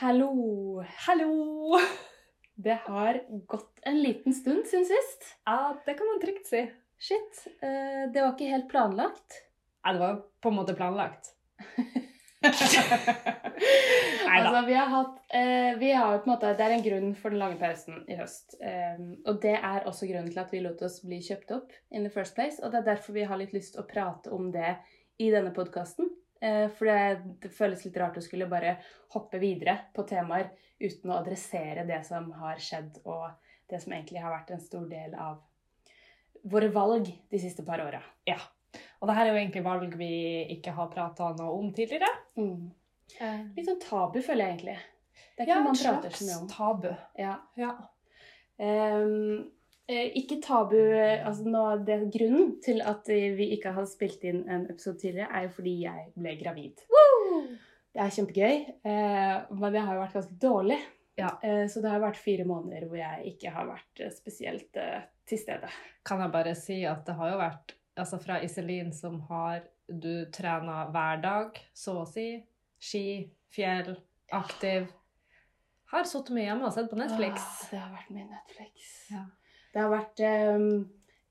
Hallo. Hallo! Det har gått en liten stund siden sist. Ja, det kan man trygt si. Shit. eh, Det var ikke helt planlagt. Ja, det var på en måte planlagt. altså, vi har hatt eh, vi har på en måte, Det er en grunn for den lange pausen i høst. Eh, og det er også grunnen til at vi lot oss bli kjøpt opp in the first place. Og det er derfor vi har litt lyst til å prate om det i denne podkasten. Eh, for det, det føles litt rart å skulle bare hoppe videre på temaer uten å adressere det som har skjedd, og det som egentlig har vært en stor del av våre valg de siste par åra. Ja. Og det her er jo egentlig valg vi ikke har prata noe om tidligere. Mm. Litt sånn tabu, føler jeg egentlig. Det er ikke Ja, noe man prater så mye om. tabu. Ja. Ja. Ehm, eh, ikke tabu eh, altså nå, det, Grunnen til at eh, vi ikke har spilt inn en episode tidligere, er jo fordi jeg ble gravid. Det er kjempegøy, eh, men det har jo vært ganske dårlig. Ja. Eh, så det har vært fire måneder hvor jeg ikke har vært eh, spesielt eh, til stede. Kan jeg bare si at det har jo vært altså fra Iselin som har du trena hver dag, så å si. Ski, fjell, aktiv. Har sittet mye hjemme og sett på Netflix. Åh, det har vært mye Netflix. Ja. Det har vært ehm,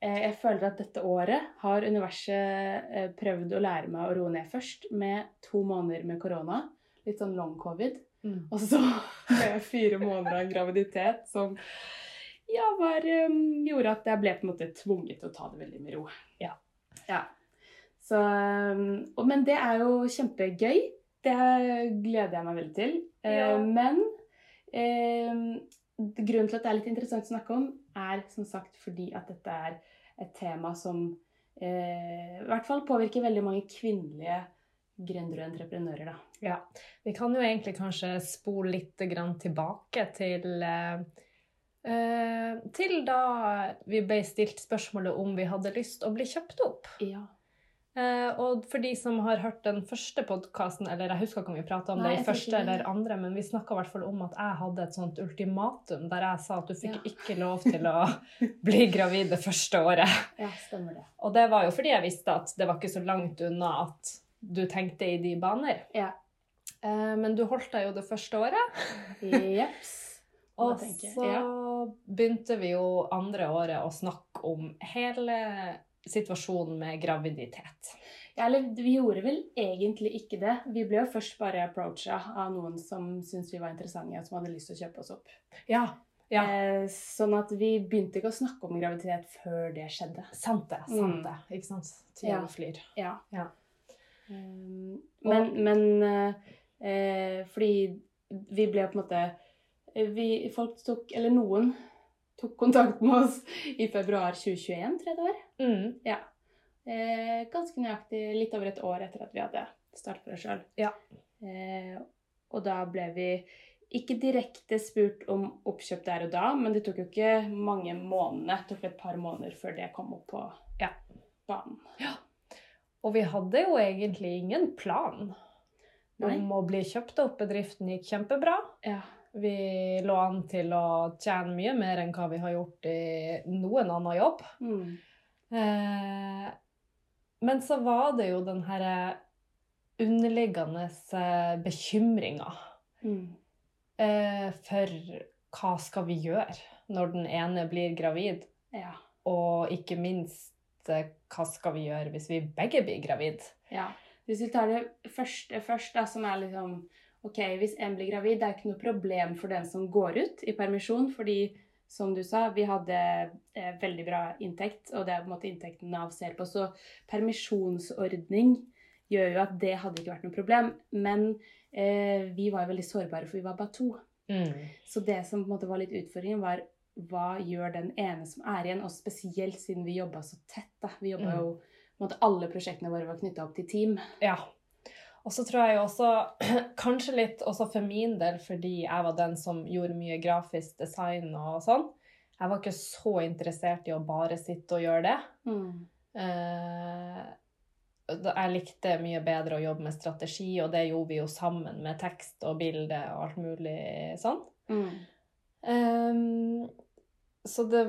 eh, Jeg føler at dette året har universet eh, prøvd å lære meg å roe ned først med to måneder med korona. Litt sånn long covid. Mm. Og så med fire måneder av graviditet som ja, var, ehm, gjorde at jeg ble på en måte tvunget til å ta det veldig med ro. Ja. Ja. Så, ehm, men det er jo kjempegøy. Det gleder jeg meg veldig til. Eh, Ja. Men ehm, grunnen til at det er litt interessant å snakke om, er som sagt fordi at dette er et tema som eh, i hvert fall påvirker veldig mange kvinnelige gründere og entreprenører. Da. Ja. Vi kan jo egentlig kanskje spole litt grann tilbake til eh, eh, Til da vi ble stilt spørsmålet om vi hadde lyst å bli kjøpt opp. Ja. Eh, og for de som har hørt den første podkasten, eller jeg husker ikke om vi prata om Nei, det i første eller andre, men vi snakka i hvert fall om at jeg hadde et sånt ultimatum der jeg sa at du fikk Ja. ikke lov til å bli gravid det første året. ja, stemmer det. Og det var jo fordi jeg visste at det var ikke så langt unna at du tenkte i de baner. Ja. Eh, men du holdt deg jo det første året. Jeps. Og så begynte vi jo andre året å snakke om hele situasjonen med graviditet. Ja, eller vi gjorde vel egentlig ikke det. Vi ble jo først bare approacha av noen som syntes vi var interessante, og som hadde lyst til å kjøpe oss opp. Ja, ja. Eh, sånn at vi begynte ikke å snakke om graviditet før det skjedde. Sant det. sant Mm. det, Ikke sant? Tida Ja. flyr. Ja. Ja. Um, men men eh, eh, fordi vi ble på en måte eh, vi, Folk tok Eller noen tok kontakt med oss i februar 2021, tror jeg det var. Mm. Ja. Eh, ganske nøyaktig litt over et år etter at vi hadde startet for oss sjøl. Ja. Eh, og da ble vi ikke direkte spurt om oppkjøp der og da, men det tok jo ikke mange månedene. Det tok et par måneder før det kom opp på Ja. banen. Og vi hadde jo egentlig ingen plan Nei. om å bli kjøpt opp. Bedriften gikk kjempebra. Ja. Vi lå an til å tjene mye mer enn hva vi har gjort i noen annen jobb. Mm. Eh, men så var det jo den herre underliggende eh, bekymringa Mm. eh, for hva skal vi gjøre når den ene blir gravid, Ja. og ikke minst hva skal vi gjøre hvis vi begge blir gravid? ja. Hvis vi tar det første først, da, som er liksom Ok, hvis en blir gravid, det er ikke noe problem for den som går ut i permisjon, fordi som du sa, vi hadde eh, veldig bra inntekt, og det er på en måte inntekten Nav ser på. Så permisjonsordning gjør jo at det hadde ikke vært noe problem. Men eh, vi var jo veldig sårbare, for vi var bare to. Så det som på en måte var litt utfordringen, var hva gjør den ene som er igjen? Og spesielt siden vi jobba så tett. da. Vi jobba Mm. jo på en måte Alle prosjektene våre var knytta opp til team. Ja. Og så tror jeg jo også, kanskje litt også for min del, fordi jeg var den som gjorde mye grafisk design og sånn. Jeg var ikke så interessert i å bare sitte og gjøre det. Eh, jeg likte mye bedre å jobbe med strategi, og det gjorde vi jo sammen med tekst og bilde og alt mulig sånn. Mm. Eh, så det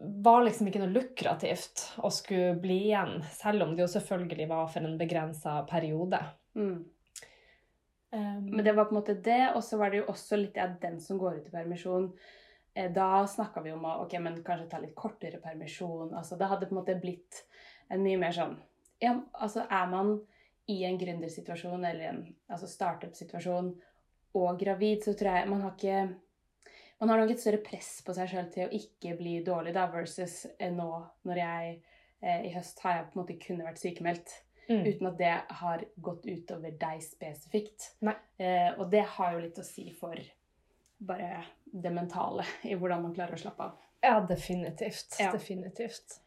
var liksom ikke noe lukrativt å skulle bli igjen, selv om det jo selvfølgelig var for en begrensa periode. Mm. Um, Men det var på en måte det, og så var det jo også litt av den som går ut i permisjon. Eh, Da snakka vi om å ok, men kanskje ta litt kortere permisjon. altså Det hadde på en måte blitt en mye mer sånn ja, altså Er man i en gründersituasjon eller en altså startup-situasjon og gravid, så tror jeg man har ikke Man har nok et større press på seg sjøl til å ikke bli dårlig, da, versus eh, nå når jeg eh, i høst har jeg på en måte kunne vært sykemeldt mm. uten at det har gått utover deg spesifikt. Eh, og det har jo litt å si for bare det mentale i hvordan man klarer å slappe av. Ja, definitivt. Ja. Definitivt.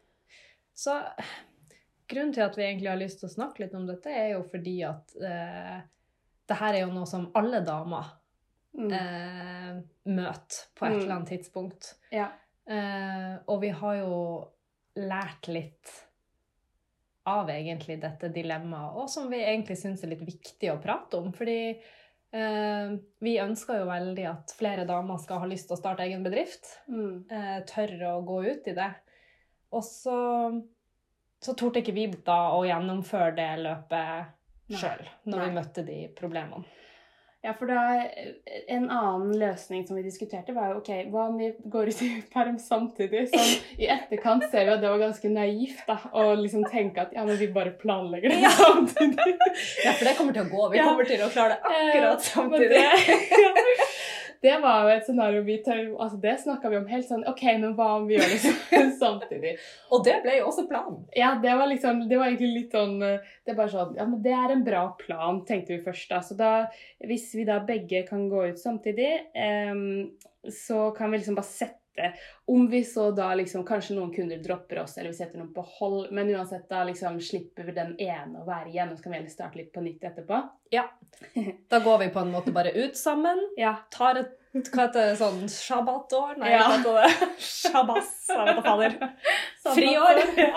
Så grunnen til at vi egentlig har lyst til å snakke litt om dette, er jo fordi at eh, det her er jo noe som alle damer Mm. eh, møte på et Mm. eller annet tidspunkt. Ja. Eh, og vi har jo lært litt av egentlig dette dilemmaet, og som vi egentlig syns er litt viktig å prate om. Fordi eh, vi ønsker jo veldig at flere damer skal ha lyst til å starte egen bedrift. Mm. Eh, tørre å gå ut i det. Og så, så torde ikke vi da å gjennomføre det løpet sjøl, når Nei. vi møtte de problemene. Ja, for da En annen løsning som vi diskuterte, var jo ok, hva om vi går ut i perm samtidig? Sånn, I etterkant ser vi at det var ganske naivt da, å liksom tenke at ja, men vi bare planlegger det Ja. samtidig. Ja, for det kommer til å gå. Vi Ja. kommer til å klare det akkurat Eh, men samtidig. Det, det var jo et scenario vi tør, altså det snakka vi om helt sånn OK, men hva om vi gjør det samtidig? Og det ble jo også planen. Ja, det var liksom Det var egentlig litt sånn Det er bare sånn Ja, men det er en bra plan, tenkte vi først, da. Så da, hvis vi da begge kan gå ut samtidig, um, så kan vi liksom bare sette Om vi så da liksom Kanskje noen kunder dropper oss, eller vi setter noen på hold, men uansett, da liksom slipper vi den ene å være igjen, og så kan vi heller starte litt på nytt etterpå. Da går vi på en måte bare ut sammen, Ja. tar et hva heter det, sånn shabbatår? Nei, Ja. hva heter det? Shabbas, jeg vet da fader. Friår. Ja.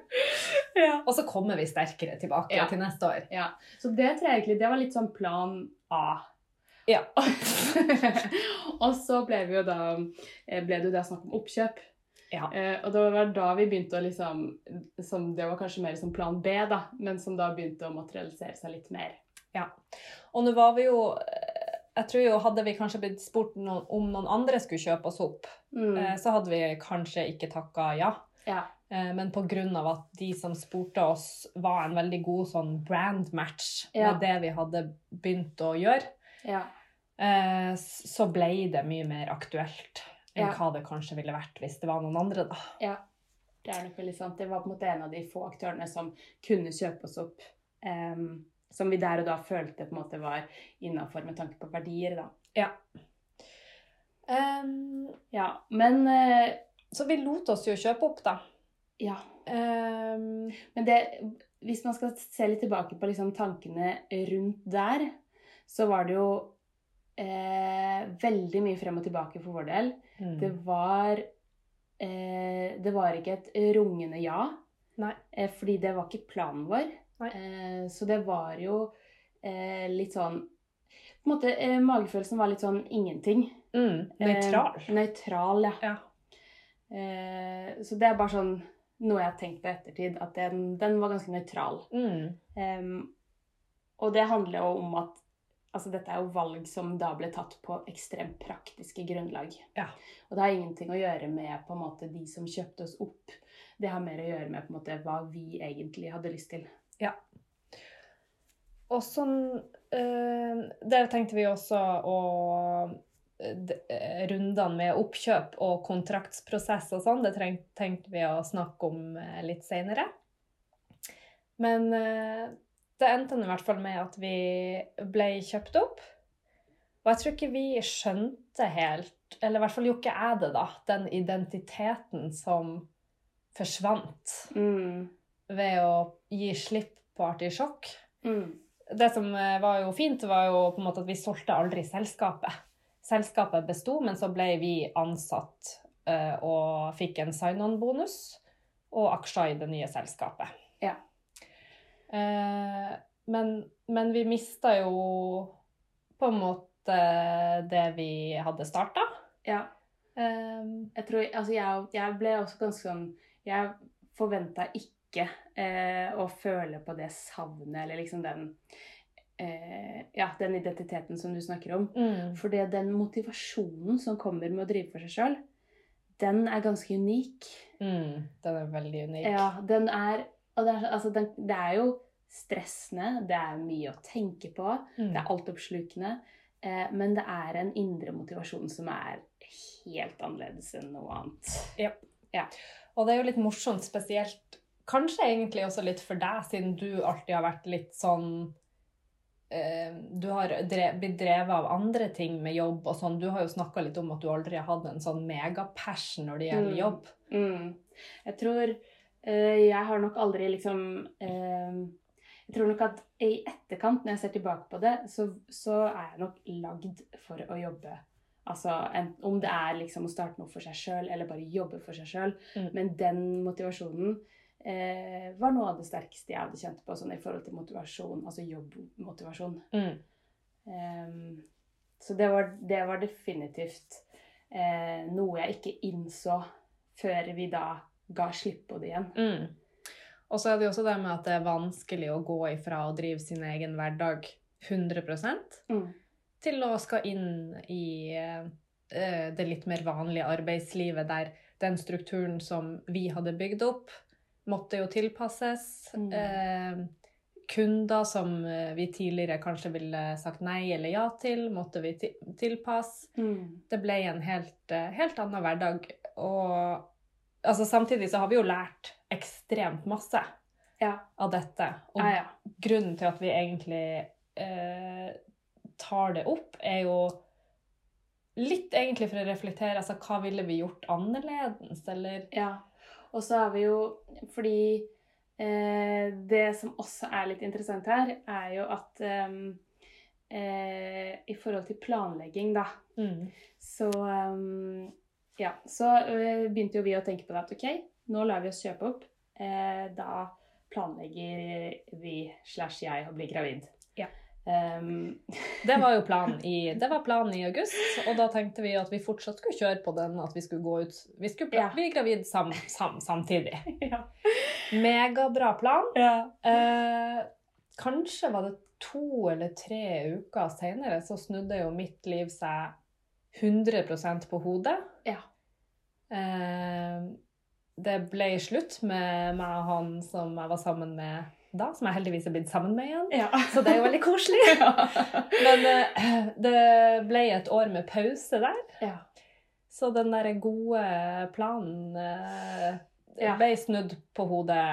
ja. Og så kommer vi sterkere tilbake Ja. til neste år. Ja, så det tror jeg egentlig, det var litt sånn plan A. Ja. og så ble, vi jo da, eh, ble det jo da snakk om oppkjøp. Ja. Eh, og det var da vi begynte å liksom, som det var kanskje mer som plan B da, men som da begynte å materialisere seg litt mer. Ja. Og nå var vi jo Jeg tror jo hadde vi kanskje blitt spurt noen, om noen andre skulle kjøpe oss opp, Mm. eh, så hadde vi kanskje ikke takka ja. Ja. Eh, Men pga. at de som spurte oss, var en veldig god sånn brand match Ja. med det vi hadde begynt å gjøre, Ja. eh, så ble det mye mer aktuelt enn Ja. hva det kanskje ville vært hvis det var noen andre, da. ja. Det er nok veldig sant. Det var på en måte en av de få aktørene som kunne kjøpe oss opp. em, som vi der og da følte på en måte var innafor med tanke på verdier, da. Em, Ja, men eh, så vi lot oss jo kjøpe opp, da. ja. Um, Men det, hvis man skal se litt tilbake på liksom tankene rundt der, så var det jo eh, veldig mye frem og tilbake for vår del. mm. Det var eh, Det var ikke et rungende ja. Nei. Eh, fordi det var ikke planen vår. Eh, så det var jo eh, litt sånn På en måte, eh, Magefølelsen var litt sånn ingenting. Mm, nøytral. Nøytral, ja. Ja. Eh, så det er bare sånn noe jeg har tenkt på i ettertid, at den, den var ganske nøytral. Mm. Um, og det handler jo om at altså dette er jo valg som da ble tatt på ekstremt praktiske grunnlag. Ja. Og det har ingenting å gjøre med på en måte de som kjøpte oss opp. Det har mer å gjøre med på en måte hva vi egentlig hadde lyst til. Ja. Og sånn øh, Der tenkte vi også å eh, eh, Rundene med oppkjøp og kontraktsprosess og sånn, det tenkte vi å snakke om litt seinere. Men eh, det endte i hvert fall med at vi ble kjøpt opp. Og jeg tror ikke vi skjønte helt, eller i hvert fall gjorde ikke jeg det, da, den identiteten som forsvant Mm. ved å gi slipp på artisjokk Mm. det som eh, var jo fint, var jo på en måte at vi solgte aldri selskapet. Selskapet besto, men så ble vi ansatt eh, og fikk en sign-on-bonus og aksjer i det nye selskapet. Ja. Eh, men, men vi mista jo på en måte det vi hadde starta. Ja. Um, Jeg tror Altså, jeg, jeg ble også ganske sånn Jeg forventa ikke eh, å føle på det savnet, eller liksom den eh, Ja, den identiteten som du snakker om. Mm. For det den motivasjonen som kommer med å drive for seg sjøl, den er ganske unik. Mm. Den er veldig unik. Ja, den er Og det er, altså, det, det er jo stressende, det er mye å tenke på, Mm. det er altoppslukende, eh, men det er en indre motivasjon som er helt annerledes enn noe annet. Ja, Og det er jo litt morsomt, spesielt kanskje egentlig også litt for deg, siden du alltid har vært litt sånn eh, Du har dre blitt drevet av andre ting med jobb og sånn. Du har jo snakka litt om at du aldri har hatt en sånn megapassion når det gjelder Mm. jobb. Mm. Jeg tror Jeg har nok aldri liksom eh, Jeg tror nok at i etterkant, når jeg ser tilbake på det, så, så er jeg nok lagd for å jobbe. Altså en, Om det er liksom å starte noe for seg sjøl, eller bare jobbe for seg sjøl. Mm. Men den motivasjonen eh, var noe av det sterkeste jeg hadde kjent på sånn i forhold til motivasjon, altså jobbmotivasjon. Mm. Um, så det var, det var definitivt eh, noe jeg ikke innså før vi da ga slipp på det igjen. Mm. Og så er det jo også det med at det er vanskelig å gå ifra å drive sin egen hverdag 100 Mm. til å skal inn i uh, det litt mer vanlige arbeidslivet, der den strukturen som vi hadde bygd opp, måtte jo tilpasses. Mm. Uh, kunder som eh, vi tidligere kanskje ville sagt nei eller ja til, måtte vi ti tilpasse. Mm. Det ble en helt, helt annen hverdag. Og altså, samtidig så har vi jo lært ekstremt masse Ja. av dette. Og Ja, ja. grunnen til at vi egentlig eh, tar det opp, er jo litt egentlig for å reflektere altså hva ville vi gjort annerledes, eller ja. Og så er vi jo Fordi eh, det som også er litt interessant her, er jo at ehm, eh, I forhold til planlegging, da, mm, så ehm, Ja, så eh, begynte jo vi å tenke på det at OK, nå lar vi oss kjøpe opp. Eh, da planlegger vi slash jeg å bli gravid. Ja. Um, Det var jo planen i, det var planen i august, og da tenkte vi at vi fortsatt skulle kjøre på den, at vi skulle gå ut Vi skulle Ja. bli gravid sam, sam, samtidig. ja. Megabra plan. ja. Eh, kanskje var det to eller tre uker senere, så snudde jo mitt liv seg 100% på hodet. Ja. Eh, det ble slutt med meg og han som jeg var sammen med da, som jeg heldigvis er blitt sammen med igjen. ja. Så det er jo veldig koselig. ja. Men eh, det ble et år med pause der. ja. Så den der gode planen eh, ble snudd på hodet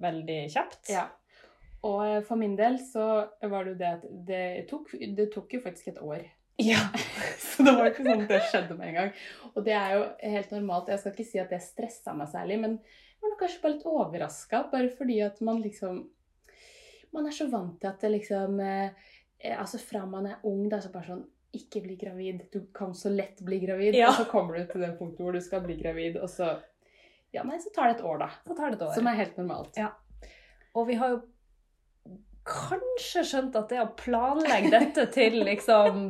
veldig kjapt. Ja. Og eh, for min del så var det jo det at det tok, det tok jo faktisk et år. Ja. Så det var ikke sånn at det skjedde med en gang. Og det er jo helt normalt. Jeg skal ikke si at det stressa meg særlig, men jeg var kanskje bare litt overraska. Bare fordi at man liksom Man er så vant til at det liksom eh, eh, Altså fra man er ung, da så bare sånn Ikke bli gravid. Du kan så lett bli gravid. Ja. Og så kommer du til det punktet hvor du skal bli gravid, og så Ja, nei, så tar det et år, da. Så tar det et år. Som er helt normalt. Ja. Og vi har jo kanskje skjønt at det å planlegge dette til liksom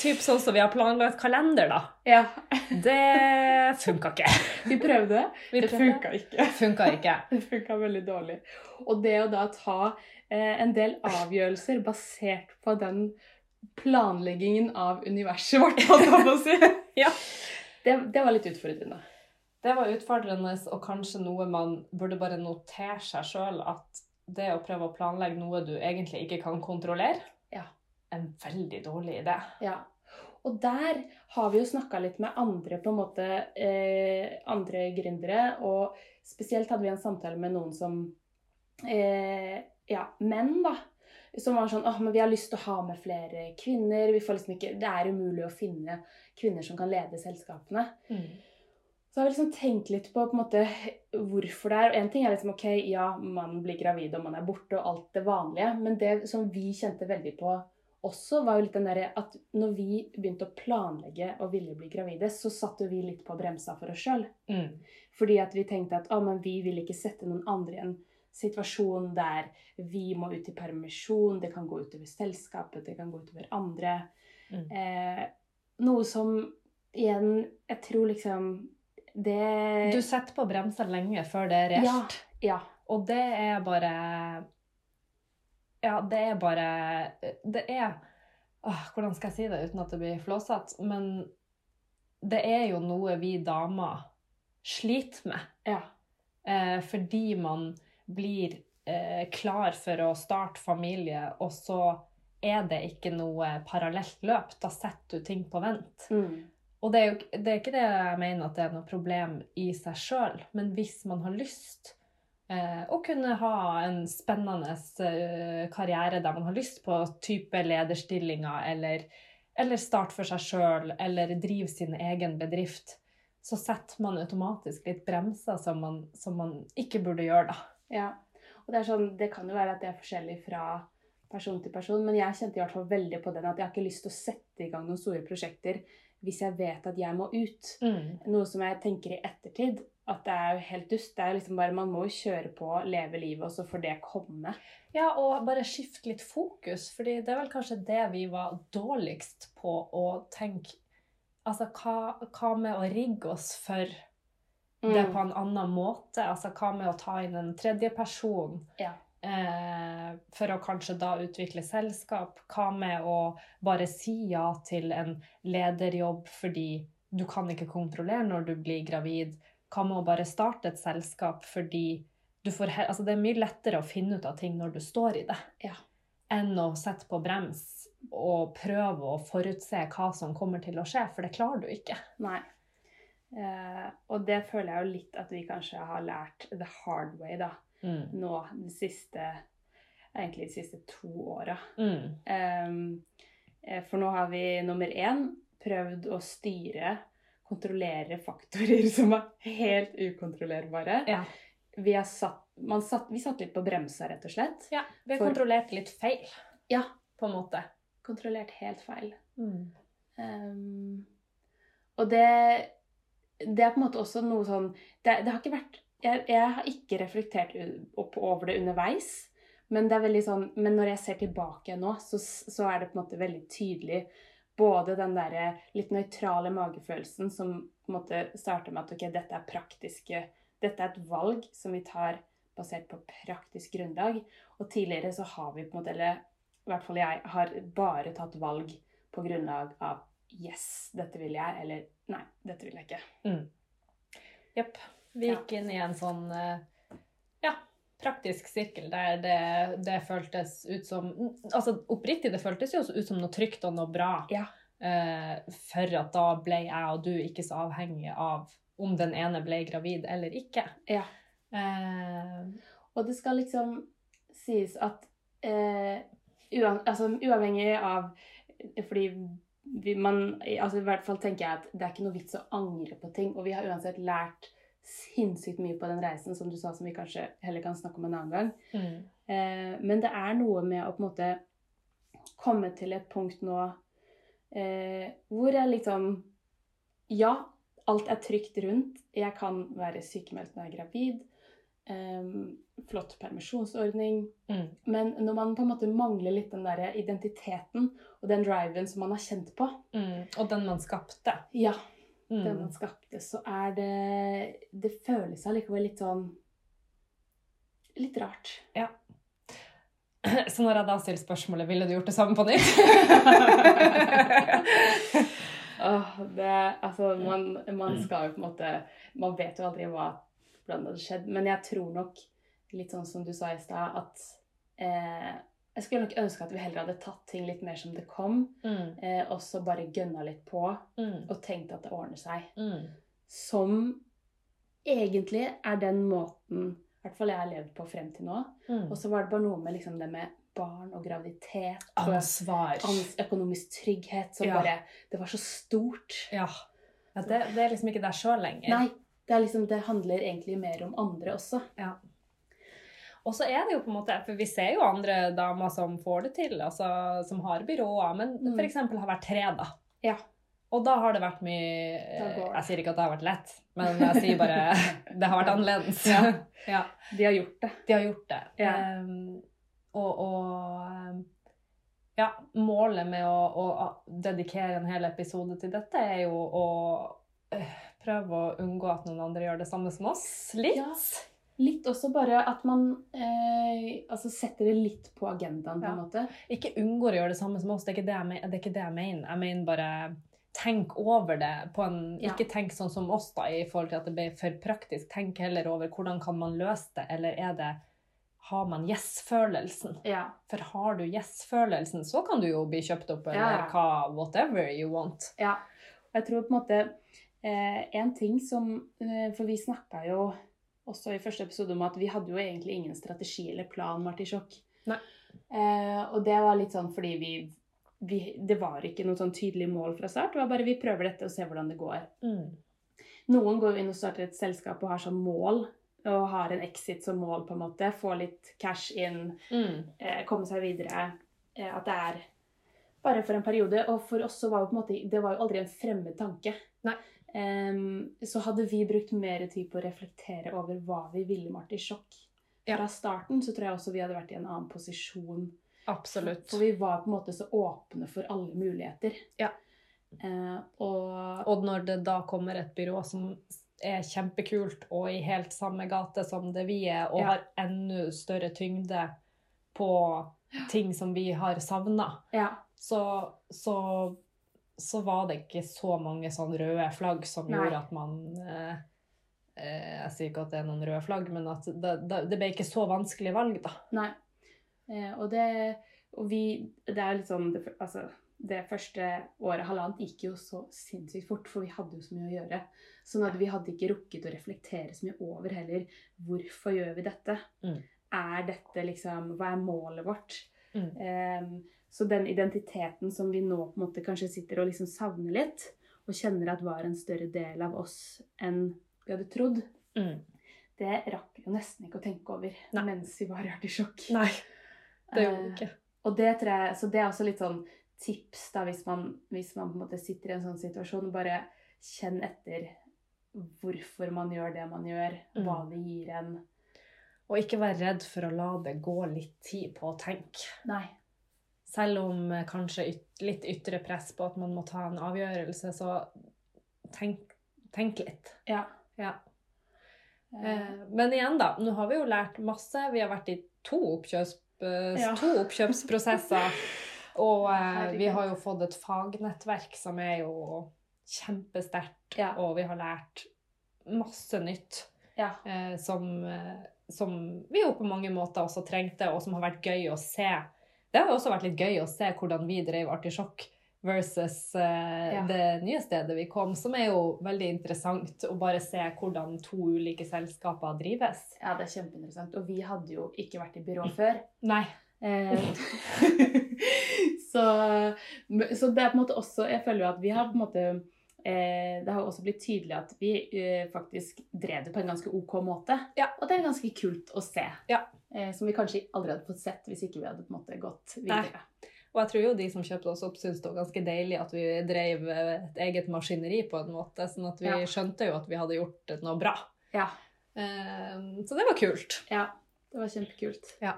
Typ sånn som vi har planlagt kalender, da. Ja. Det funka ikke. Vi prøvde. Vi Det prøvde. funka ikke. Funka ikke. Det funka veldig dårlig. Og det å da ta eh, en del avgjørelser basert på den planleggingen av universet vårt, holdt jeg på å si, Ja. det, det var litt utfordrende. Det var utfordrende, og kanskje noe man burde bare notere seg sjøl, at det å prøve å planlegge noe du egentlig ikke kan kontrollere, Ja. En veldig dårlig idé. Ja. Og der har vi jo snakka litt med andre på en måte, eh, andre gründere, og spesielt hadde vi en samtale med noen som eh, Ja, menn, da. Som var sånn åh, men vi har lyst til å ha med flere kvinner. Vi får liksom ikke, det er umulig å finne kvinner som kan lede selskapene. Så har vi liksom tenkt litt på, på en måte, hvorfor det er. En ting er liksom ok, ja, man blir gravid og man er borte og alt det vanlige. Men det som vi kjente veldig på også, var jo litt den derre at når vi begynte å planlegge og ville bli gravide, så satte vi litt på bremsa for oss sjøl. Mm. Fordi at vi tenkte at å, men vi vil ikke sette noen andre i en situasjon der vi må ut i permisjon, det kan gå utover selskapet, det kan gå utover andre. Mm. Eh, noe som igjen Jeg tror liksom det Du setter på bremsa lenge før det er reelt. Ja. ja. Og det er bare Ja, det er bare Det er åh, Hvordan skal jeg si det uten at det blir flåsete? Men det er jo noe vi damer sliter med. Ja. Eh, fordi man blir eh, klar for å starte familie, og så er det ikke noe parallelt løp. Da setter du ting på vent. Mm. Og det er jo det er ikke det jeg mener at det er noe problem i seg sjøl, men hvis man har lyst eh, å kunne ha en spennende eh, karriere der man har lyst på type lederstillinger, eller, eller starte for seg sjøl, eller drive sin egen bedrift, så setter man automatisk litt bremser som man, som man ikke burde gjøre, da. Ja. Og det, sånn, det kan jo være at det er forskjellig fra person til person, men jeg kjente i hvert fall veldig på den at jeg har ikke lyst til å sette i gang noen store prosjekter hvis jeg vet at jeg må ut. Noe som jeg tenker i ettertid, at det er jo helt dust. Det er jo liksom bare, Man må jo kjøre på, leve livet, og så får det komme. Ja, og bare skifte litt fokus, fordi det er vel kanskje det vi var dårligst på å tenke Altså, hva, hva med å rigge oss for det Mm. på en annen måte? Altså, hva med å ta inn en tredje person? Ja. Eh, for å kanskje da utvikle selskap? Hva med å bare si ja til en lederjobb fordi du kan ikke kontrollere når du blir gravid? Hva med å bare starte et selskap fordi du får Altså, det er mye lettere å finne ut av ting når du står i det, Ja. enn å sette på brems og prøve å forutse hva som kommer til å skje, for det klarer du ikke. Nei. Eh, og det føler jeg jo litt at vi kanskje har lært the hard way, da. Nå de siste Egentlig de siste to åra. Mm. Um, for nå har vi nummer én prøvd å styre, kontrollere faktorer som er helt ukontrollerbare. Ja. Vi, har satt, man satt, vi satt litt på bremsa, rett og slett. ja. Vi har For- kontrollert litt feil, Ja. på en måte. Kontrollert helt feil. Mm. Um, og det, det er på en måte også noe sånn Det, det har ikke vært jeg, jeg har ikke reflektert over det underveis. Men, sånn, men når jeg ser tilbake nå, så, så er det på en måte veldig tydelig både den der litt nøytrale magefølelsen som på en måte starter med at ok, dette er praktiske Dette er et valg som vi tar basert på praktisk grunnlag. Og tidligere så har vi på en måte, eller i hvert fall jeg, har bare tatt valg på grunnlag av Yes, dette vil jeg. Eller nei, dette vil jeg ikke. Jepp. Vi gikk inn i en sånn eh, ja, praktisk sirkel der det, det føltes ut som Altså oppriktig, det føltes jo ut som noe trygt og noe bra. Ja. Uh, for at da ble jeg og du ikke så avhengige av om den ene ble gravid eller ikke. Ja. Uh, Og det skal liksom sies at uh, uan, altså, uavhengig av Fordi vi, man altså, I hvert fall tenker jeg at det er ikke noe vits å angre på ting. Og vi har uansett lært sinnssykt mye på den reisen, som du sa, som vi kanskje heller kan snakke om en annen gang. mm, Eh, men det er noe med å på en måte komme til et punkt nå eh, hvor jeg liksom Ja, alt er trygt rundt. Jeg kan være sykemeldt når jeg er gravid. Eh, flott permisjonsordning. mm, Men når man på en måte mangler litt den der identiteten og den driven som man har kjent på, mm. Og den man skapte. ja, Mm. den man skapte, så er det Det føles allikevel litt sånn Litt rart. Ja. Så når jeg da stiller spørsmålet ville du gjort det samme på nytt? Åh, det, altså, man, man skal jo på en måte Man vet jo aldri hva, hvordan det hadde skjedd. Men jeg tror nok, litt sånn som du sa i stad, at eh, Jeg skulle nok ønske at vi heller hadde tatt ting litt mer som det kom. mm, Eh, og så bare gønna litt på mm, og tenkt at det ordner seg. mm. Som egentlig er den måten i hvert fall jeg har levd på frem til nå. mm. Og så var det bare noe med liksom det med barn og graviditet Ansvar. ans- økonomisk trygghet som Ja. bare Det var så stort. Ja. ja det, det er liksom ikke der sjøl lenger. Nei, det, er liksom, det handler egentlig mer om andre også. Og så er det jo på en måte, for vi ser jo andre damer som får det til, altså som har byråer, men Mm. eksempel har vært tre, da. Ja. Og da har det vært mye. Jeg sier ikke at det har vært lett, men jeg sier bare det har vært annerledes. Ja. ja. De har gjort det. De har gjort det. Ja. Um, og, og ja, målet med å, å dedikere en hel episode til dette er jo å øh, prøve å unngå at noen andre gjør det samme som oss. Litt. Ja. Litt også bare at man eh, altså setter det litt på agendaen, på Ja. en måte. Ikke unngår å gjøre det samme som oss, det er ikke det jeg, men- det er ikke det jeg mener. Jeg mener bare tenk over det på en Ja. Ikke tenk sånn som oss, da, i forhold til at det blir for praktisk. Tenk heller over hvordan kan man løse det, eller er det Har man yes-følelsen? Ja. For har du yes-følelsen, så kan du jo bli kjøpt opp, eller Ja, ja. hva Whatever you want. Ja. Jeg tror på en måte eh, En ting som eh, For vi snakka jo også i første episode om at vi hadde jo egentlig ingen strategi eller plan med Artisjokk. Eh, og det var litt sånn fordi vi, vi Det var ikke noe sånn tydelig mål fra start. Det var bare vi prøver dette og ser hvordan det går. Mm. Noen går jo inn og starter et selskap og har som mål og har en exit som mål, på en måte. Få litt cash in, Mm. eh, komme seg videre. Eh, at det er bare for en periode. Og for oss så var jo på en måte Det var jo aldri en fremmed tanke. Nei. Em, så hadde vi brukt mer tid på å reflektere over hva vi ville med Artisjokk Ja. fra starten, så tror jeg også vi hadde vært i en annen posisjon. Absolutt. For vi var på en måte så åpne for alle muligheter. Ja. Uh, og Og når det da kommer et byrå som er kjempekult og i helt samme gate som det vi er, og Ja. har enda større tyngde på ting som vi har savna, ja, så, så, så var det ikke så mange sånn røde flagg som Nei. gjorde at man eh, eh, Jeg sier ikke at det er noen røde flagg, men at det, det, det ble ikke så vanskelig valg, da. Nei. Eh, og det Og vi Det er sånn det, Altså, det første året, halvannet, gikk jo så sinnssykt fort, for vi hadde jo så mye å gjøre. Sånn at vi hadde ikke rukket å reflektere så mye over heller hvorfor gjør vi dette. Mm. Er dette liksom Hva er målet vårt? Mm. Eh, så den identiteten som vi nå på en måte kanskje sitter og liksom savner litt, og kjenner at var en større del av oss enn vi hadde trodd, Mm. det rakk vi jo nesten ikke å tenke over Nei. mens vi var i artisjokk. Nei, det gjorde vi ikke. ikke. Og det tror jeg, så det er også litt sånn tips da, hvis man, hvis man på en måte sitter i en sånn situasjon. Bare kjenn etter hvorfor man gjør det man gjør, Mm. hva det gir en. Og ikke vær redd for å la det gå litt tid på å tenke. Nei. Selv om eh, kanskje yt litt ytre press på at man må ta en avgjørelse, så tenk, tenk litt. Ja. Ja. Eh, Eh, men igjen, da. Nå har vi jo lært masse. Vi har vært i to, oppkjøps, eh, Ja. to oppkjøpsprosesser. Og eh, vi har jo fått et fagnettverk som er jo kjempesterkt. Ja. Og vi har lært masse nytt ja. eh, som, som vi jo på mange måter også trengte, og som har vært gøy å se. Det har jo også vært litt gøy å se hvordan vi drev Artisjokk versus uh, Ja. det nye stedet vi kom, som er jo veldig interessant å bare se hvordan to ulike selskaper drives. ja, det er kjempeinteressant. Og vi hadde jo ikke vært i byrå før. Nei. Eh, så, så det er på en måte også Jeg føler jo at vi har på en måte eh, Det har også blitt tydelig at vi eh, faktisk drev det på en ganske ok måte. Ja. Og det er ganske kult å se. Ja. Eh, som vi kanskje aldri hadde fått sett hvis ikke vi hadde på en måte gått videre. Og jeg tror jo de som kjøpte oss opp, syntes det var ganske deilig at vi drev eh, et eget maskineri på en måte, sånn at vi Ja. skjønte jo at vi hadde gjort noe bra. Ja. Um, så det var kult. ja. Det var kjempekult. Ja.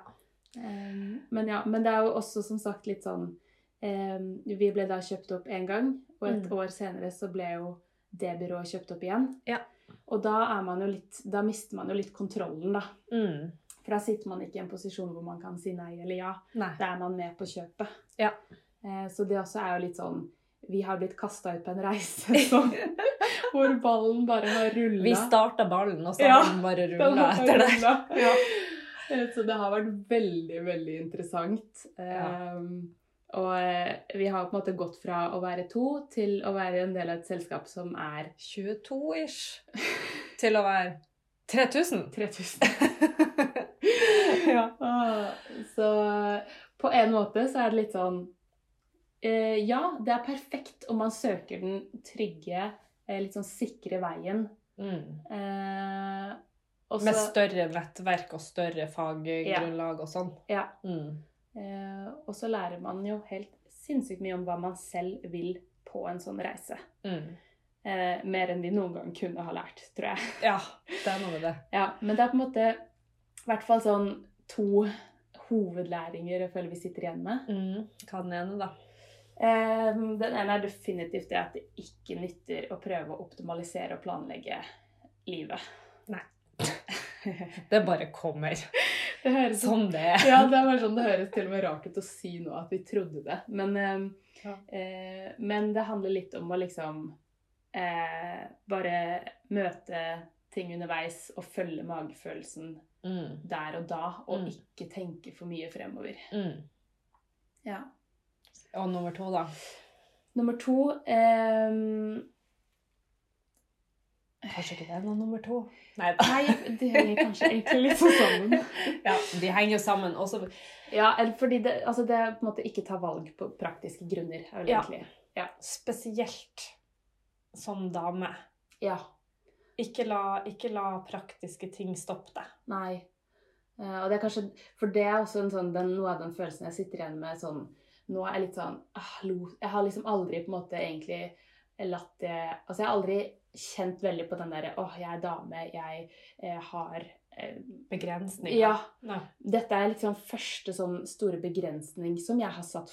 Um, men ja, men det er jo også som sagt litt sånn um, Vi ble da kjøpt opp én gang, og et Mm. år senere så ble jo det byrået kjøpt opp igjen. Ja. Og da er man jo litt Da mister man jo litt kontrollen, da. Mm. For da sitter man ikke i en posisjon hvor man kan si nei eller ja. Nei. Da er man med på kjøpet. Ja. Eh, så det også er jo litt sånn Vi har blitt kasta ut på en reise så, hvor ballen bare har rulla. Vi starta ballen, og så har den bare rulla etter det. Ja. Eh, Så det har vært veldig, veldig interessant. Ja. Um, og eh, vi har på en måte gått fra å være to til å være en del av et selskap som er 22-ish til å være 3000. 3000. ja. Ah, Så på en måte så er det litt sånn eh, Ja, det er perfekt om man søker den trygge, eh, litt sånn sikre veien. Mm. Eh, også, Med større nettverk og større faggrunnlag og sånn. Ja. Mm. Eh, og så lærer man jo helt sinnssykt mye om hva man selv vil på en sånn reise. Mm. Eh, mer enn vi noen gang kunne ha lært, tror jeg. Ja, det er noe med det. Ja, men det er på en måte i hvert fall sånn to hovedlæringer jeg føler vi sitter igjen med. Mm. Hva den ene, da? Eh, den ene er definitivt det at det ikke nytter å prøve å optimalisere og planlegge livet. Nei. Det bare kommer Det høres sånn det er. Ja, det er sånn, det høres til og med rart ut å si nå at vi trodde det. Men, eh, Ja. eh, men det handler litt om å liksom eh, bare møte ting underveis og følge magefølelsen Mm. der og da, og Mm. ikke tenke for mye fremover. Mm. Ja. Og nummer to, da? Nummer to eh, Kanskje ikke det er noe nummer to? Nei da. Nei, de henger kanskje egentlig litt sånn sammen. Ja, de henger jo sammen. Også, Ja, eller fordi det, altså det på en måte ikke ta valg på praktiske grunner. er vel Ja. egentlig. spesielt som dame. Ja. Ikke la, ikke la praktiske ting stoppe deg. Nei. Eh, og det er kanskje For det er også en sånn, den, noe av den følelsen jeg sitter igjen med sånn Nå er jeg litt sånn ah, Jeg har liksom aldri på en måte egentlig latt det Altså, jeg har aldri kjent veldig på den derre Åh, jeg er dame, jeg eh, har eh, Begrensninger. Ja. Nei. Dette er liksom første sånn store begrensning som jeg har satt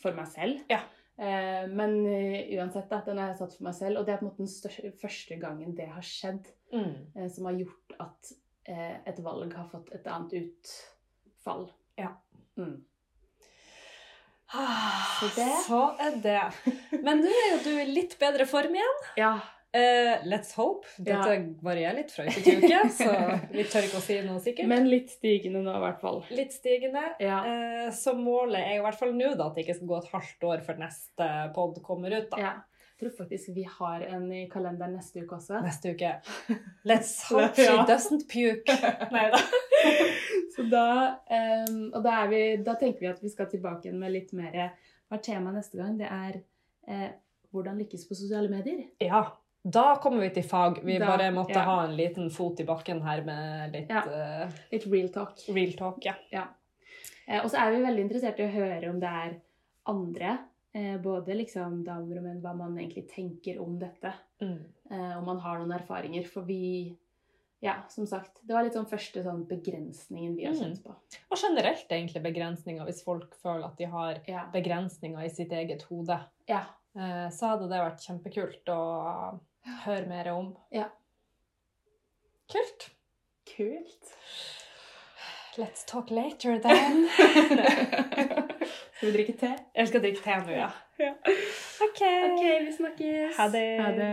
for meg selv. Ja. Eh, men eh, uansett, da, den har jeg satt for meg selv. Og det er på en måte den største, første gangen det har skjedd, Mm. eh, som har gjort at eh, et valg har fått et annet utfall. Ja. Mm. Så det- Så er det. Men nå er jo du i litt bedre form igjen. Ja. Eh, let's hope. Dette varierer litt fra uke til uke, så vi tør ikke å si noe sikkert. Men litt stigende nå, i hvert fall. litt stigende. Ja. Uh, så målet er i hvert fall nå da, at det ikke skal gå et halvt år før neste pod kommer ut. da. ja. Jeg tror faktisk vi har en i kalenderen neste uke også. Neste uke. Let's hope she doesn't puke. Nei da. Så da, um, og da, vi, da tenker vi at vi skal tilbake igjen med litt mer Hva er temaet neste gang? Det er eh, hvordan lykkes på sosiale medier. Ja, da kommer vi til fag. Vi Da- bare måtte ja. ha en liten fot i bakken her med litt Ja. eh, Litt real talk. real talk. Ja. Eh, og så er vi veldig interessert i å høre om det er andre, eh, både liksom damer og menn, hva man egentlig tenker om dette. Mm. Eh, om man har noen erfaringer. For vi Ja, som sagt. Det var litt sånn første sånn begrensningen vi har Mm. kjent på. Og generelt egentlig begrensninger, hvis folk føler at de har Ja. begrensninger i sitt eget hode. ja. Eh, så hadde det vært kjempekult å høre mer om. Ja. Kult. Kult. Let's talk later then. Skal vi drikke te? Jeg skal drikke te nå, ja. Ja. OK. OK, vi snakkes. Ha det. Ha det.